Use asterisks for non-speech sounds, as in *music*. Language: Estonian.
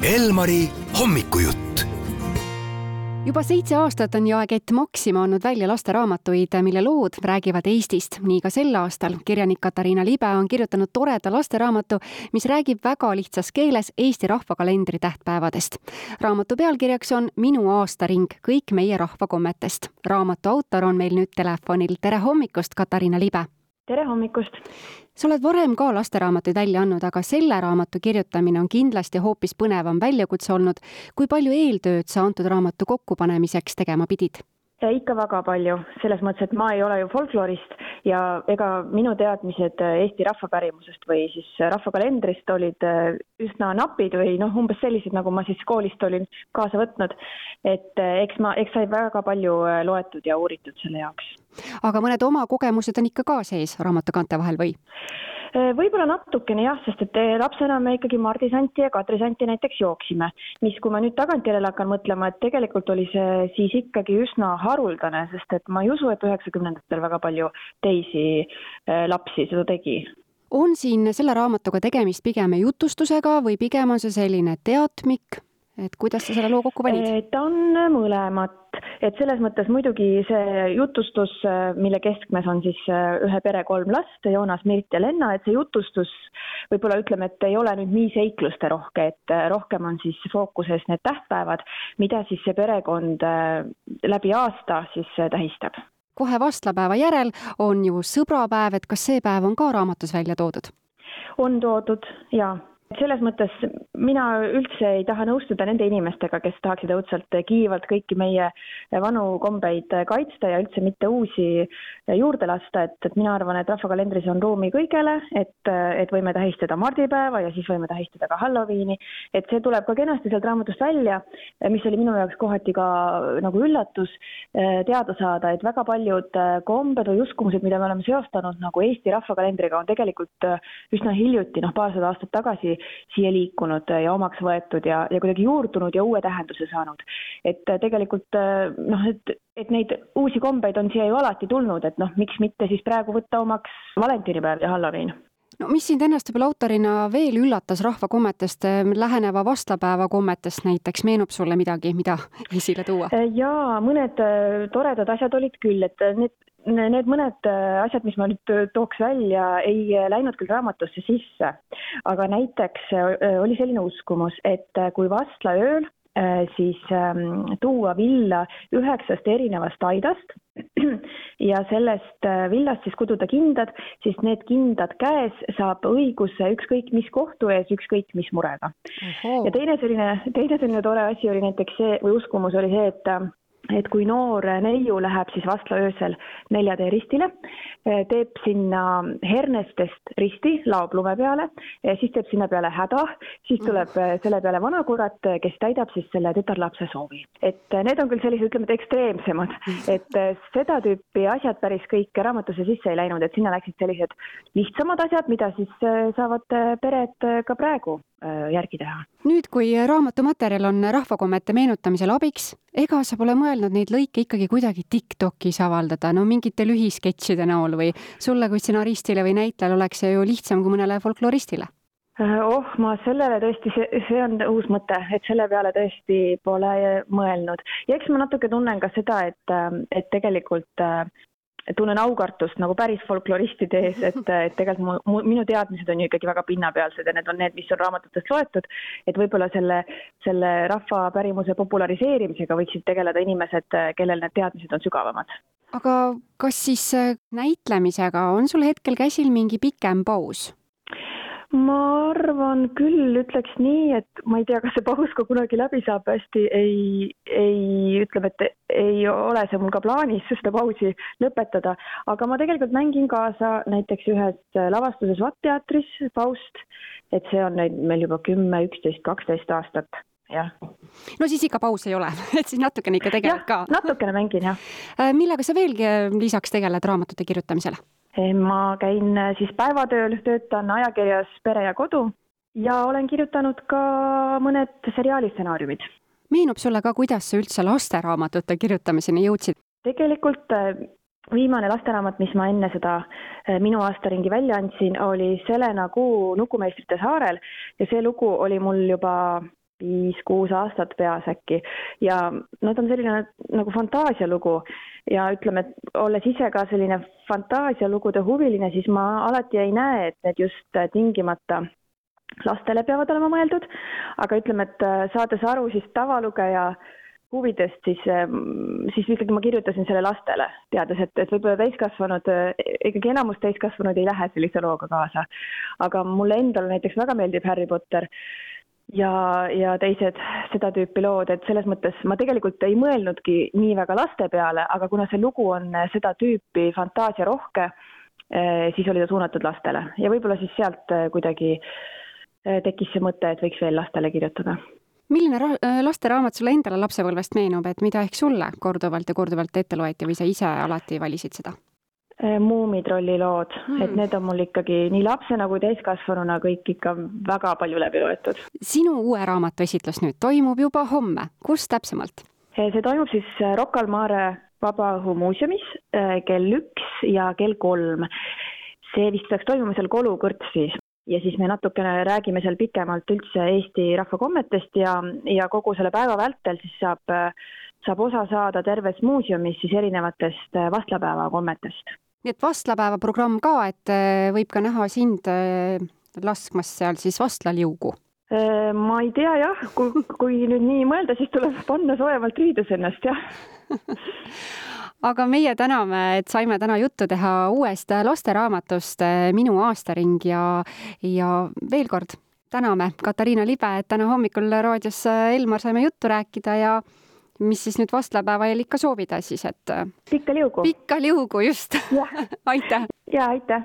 Elmari hommikujutt juba seitse aastat on jaekett Maxima andnud välja lasteraamatuid, mille lood räägivad Eestist. nii ka sel aastal. kirjanik Katariina Libe on kirjutanud toreda lasteraamatu, mis räägib väga lihtsas keeles Eesti rahvakalendri tähtpäevadest. raamatu pealkirjaks on Minu aastaring, kõik meie rahvakommetest. raamatu autor on meil nüüd telefonil. tere hommikust, Katariina Libe! Tere hommikust! sa oled varem ka lasteraamatuid välja andnud, aga selle raamatu kirjutamine on kindlasti hoopis põnevam väljakutse olnud. kui palju eeltööd sa antud raamatu kokkupanemiseks tegema pidid? ikka väga palju, selles mõttes, et ma ei ole ju folkloorist ja ega minu teadmised Eesti rahvapärimusest või siis rahvakalendrist olid äh, üsna napid või noh, umbes sellised, nagu ma siis koolist olin kaasa võtnud. et äh, eks ma, eks sai väga palju äh, loetud ja uuritud selle jaoks. Aga mõned oma kogemused on ikka ka sees raamatu kaante vahel või? Äh, võib-olla natukene jah, sest et äh, lapsena me ikkagi Mardi Santi ja Kadri Santi näiteks jooksime, mis, kui ma nüüd tagantjärele hakkan mõtlema, et tegelikult oli see siis ikkagi üsna haruldane, sest et ma ei usu, et üheksakümnendatel väga palju teisi äh, lapsi seda tegi. On siin selle raamatuga tegemist pigem jutustusega või pigem on see selline teatmik, et kuidas sa selle loo kokku panid? ta on mõlemat et selles mõttes muidugi see jutustus, mille keskmes on siis äh, ühe pere kolm last, Joonas, Mirt ja Lenna, et see jutustus võib-olla ütleme, et ei ole nüüd nii seikluste rohke, et äh, rohkem on siis fookuses need tähtpäevad, mida siis see perekond äh, läbi aasta siis tähistab kohe vastlapäeva järel on ju sõbrapäev, et kas see päev on ka raamatus välja toodud? on toodud jaa selles mõttes mina üldse ei taha nõustuda nende inimestega, kes tahaksid õudselt kiivalt kõiki meie vanu kombeid kaitsta ja üldse mitte uusi juurde lasta, et, et mina arvan, et rahvakalendris on ruumi kõigele, et, et võime tähistada mardipäeva ja siis võime tähistada ka Halloweeni, et see tuleb ka kenasti sealt raamatust välja, mis oli minu jaoks kohati ka nagu üllatus teada saada, et väga paljud kombed või uskumused, mida me oleme seostanud nagu Eesti rahvakalendriga, on tegelikult üsna hiljuti, noh, paarsada aastat tagasi siia liikunud ja omaks võetud ja, ja kuidagi juurdunud ja uue tähenduse saanud. et äh, tegelikult äh, noh, et, et neid uusi kombeid on siia ju alati tulnud, et noh, miks mitte siis praegu võtta omaks valentinipäev ja Halloween no mis sind ennast võib-olla autorina veel üllatas rahvakommetest, äh, läheneva vastlapäeva kommetest näiteks, meenub sulle midagi, mida *laughs* esile tuua? jaa, mõned toredad asjad olid küll, et need Need mõned äh, asjad, mis ma nüüd äh, tooks välja, ei äh, läinud küll raamatusse sisse, aga näiteks oli selline uskumus, et kui vastlaööl siis ähm, tuua villa üheksast erinevast aidast ja sellest villast siis kududa kindad, siis need kindad käes saab õiguse ükskõik mis kohtu ees, ükskõik mis murega. ja teine selline, teine selline tore asi oli näiteks see või uskumus oli see, et et kui noor neiu läheb siis vastla öösel neljatee ristile, eh, teeb sinna hernestest risti, laob lume peale, siis teeb sinna peale häda, siis tuleb eh, selle peale vanakurat, kes täidab siis selle tütarlapse soovi. et eh, need on küll sellised, ütleme, et ekstreemsemad, et seda tüüpi asjad päris kõik raamatusse sisse ei läinud, et sinna läksid sellised lihtsamad asjad, mida siis saavad pered ka praegu järgi teha. nüüd, kui raamatu materjal on rahvakommete meenutamisel abiks, ega sa pole mõelnud neid lõike ikkagi kuidagi Tiktokis avaldada, no mingite lühisketšide näol või sulle kui stsenaristile või näitlejale oleks see ju lihtsam kui mõnele folkloristile? Äh, oh, ma sellele tõesti, see, see on uus mõte, et selle peale tõesti pole mõelnud ja eks ma natuke tunnen ka seda, et, et tegelikult äh, tunnen aukartust nagu päris folkloristide ees, et, *laughs* et tegelikult mu, minu teadmised on ju ikkagi väga pinnapealsed ja need on need, mis on raamatutest loetud. et võib-olla selle, selle rahvapärimuse populariseerimisega võiksid tegeleda inimesed, kellel need teadmised on sügavamad. aga kas siis äh, näitlemisega on sul hetkel käsil mingi pikem paus? Ma arvan küll, ütleks nii, et ma ei tea, kas see paus ka kunagi läbi saab, hästi ei, ei, ütleme, et ei ole see mul ka plaanis *laughs* seda pausi lõpetada, aga ma tegelikult mängin kaasa näiteks ühes lavastuses Vatt teatris, Faust, et see on nüüd meil juba kümme, üksteist, kaksteist aastat jah. no siis ikka pausi ei ole, *laughs* et siis natukene ikka tegeled ka. natukene mängin jah. Äh, millega sa veelgi äh, lisaks tegeled raamatute kirjutamisele? Ma käin äh, siis päevatööl, töötan ajakirjas Pere ja Kodu ja olen kirjutanud ka mõned seriaali stsenaariumid. meenub sulle ka, kuidas sa üldse lasteraamatute kirjutamiseni jõudsid? tegelikult äh, viimane lasteraamat, mis ma enne seda äh, minu aastaringi välja andsin, oli Selena Kuu Nukumeistrite saarel ja see lugu oli mul juba viis-kuus aastat peas äkki ja no ta on selline nagu fantaasialugu. Ja ütleme, et olles ise ka selline fantaasialugude huviline, siis ma alati ei näe, et need just tingimata lastele peavad olema mõeldud, aga ütleme, et saades aru siis tavalugeja huvidest, siis, siis ikkagi ma kirjutasin selle lastele, teades, et, et võib-olla täiskasvanud, ikkagi enamus täiskasvanud ei lähe sellise looga kaasa. aga mulle endale näiteks väga meeldib Harry Potter ja, ja teised seda tüüpi lood, et selles mõttes ma tegelikult ei mõelnudki nii väga laste peale, aga kuna see lugu on seda tüüpi fantaasiarohke, eh, siis oli ta suunatud lastele ja võib-olla siis sealt eh, kuidagi eh, tekkis see mõte, et võiks veel lastele kirjutada. milline ra-, lasteraamat sulle endale lapsepõlvest meenub, et mida ehk sulle korduvalt ja korduvalt ette loeti või sa ise alati valisid seda? Äh, Muumitrolli lood hmm., et need on mul ikkagi nii lapsena kui täiskasvanuna kõik ikka väga palju läbi loetud. sinu uue raamatu esitlus nüüd toimub juba homme, kus täpsemalt? Äh, see toimub siis äh, Rocca al Mare Vabaõhumuuseumis kell üks ja kell kolm. see vist peaks toimuma seal Kolu kõrtsis ja siis me natukene räägime seal pikemalt üldse Eesti rahvakommetest ja, ja kogu selle päeva vältel siis saab, saab osa saada terves muuseumis siis erinevatest vastlapäeva kommetest nii et vastlapäeva programm ka, et äh, võib ka näha sind äh, laskmas seal siis vastlaliugu? Äh, ma ei tea jah, kui, *laughs* kui nüüd nii mõelda, siis tuleb panna soojemalt riides ennast, jah *laughs* aga meie täname, et saime täna juttu teha uuest lasteraamatust Minu aastaring ja, ja veel kord täname Katariina Libe, et täna hommikul raadios Elmar saime juttu rääkida ja mis siis nüüd vastlapäeval ikka soovida siis, et pikka liugu. pikka liugu, just *laughs* aitäh! ja aitäh!